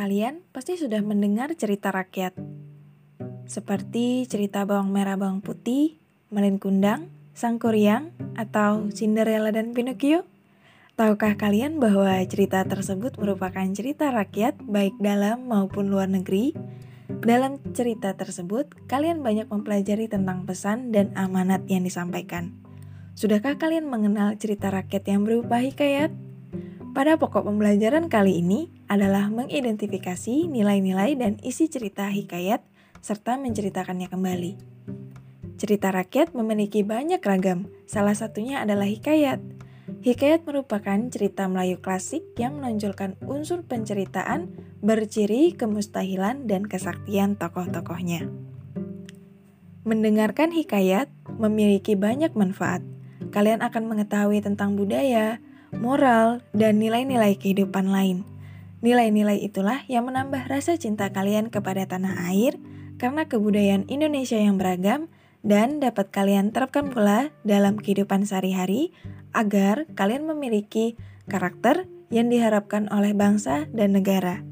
Kalian pasti sudah mendengar cerita rakyat, seperti cerita bawang merah bawang putih, Melin Kundang, Sang Kuryang, atau Cinderella dan Pinocchio. Tahukah kalian bahwa cerita tersebut merupakan cerita rakyat baik dalam maupun luar negeri? Dalam cerita tersebut, kalian banyak mempelajari tentang pesan dan amanat yang disampaikan. Sudahkah kalian mengenal cerita rakyat yang berupa hikayat? Pada pokok pembelajaran kali ini adalah mengidentifikasi nilai-nilai dan isi cerita hikayat serta menceritakannya kembali. Cerita rakyat memiliki banyak ragam, salah satunya adalah hikayat. Hikayat merupakan cerita Melayu klasik yang menonjolkan unsur penceritaan berciri kemustahilan dan kesaktian tokoh-tokohnya. Mendengarkan hikayat memiliki banyak manfaat. Kalian akan mengetahui tentang budaya, moral, dan nilai-nilai kehidupan lain. Nilai-nilai itulah yang menambah rasa cinta kalian kepada tanah air karena kebudayaan Indonesia yang beragam dan dapat kalian terapkan pula dalam kehidupan sehari-hari agar kalian memiliki karakter yang diharapkan oleh bangsa dan negara.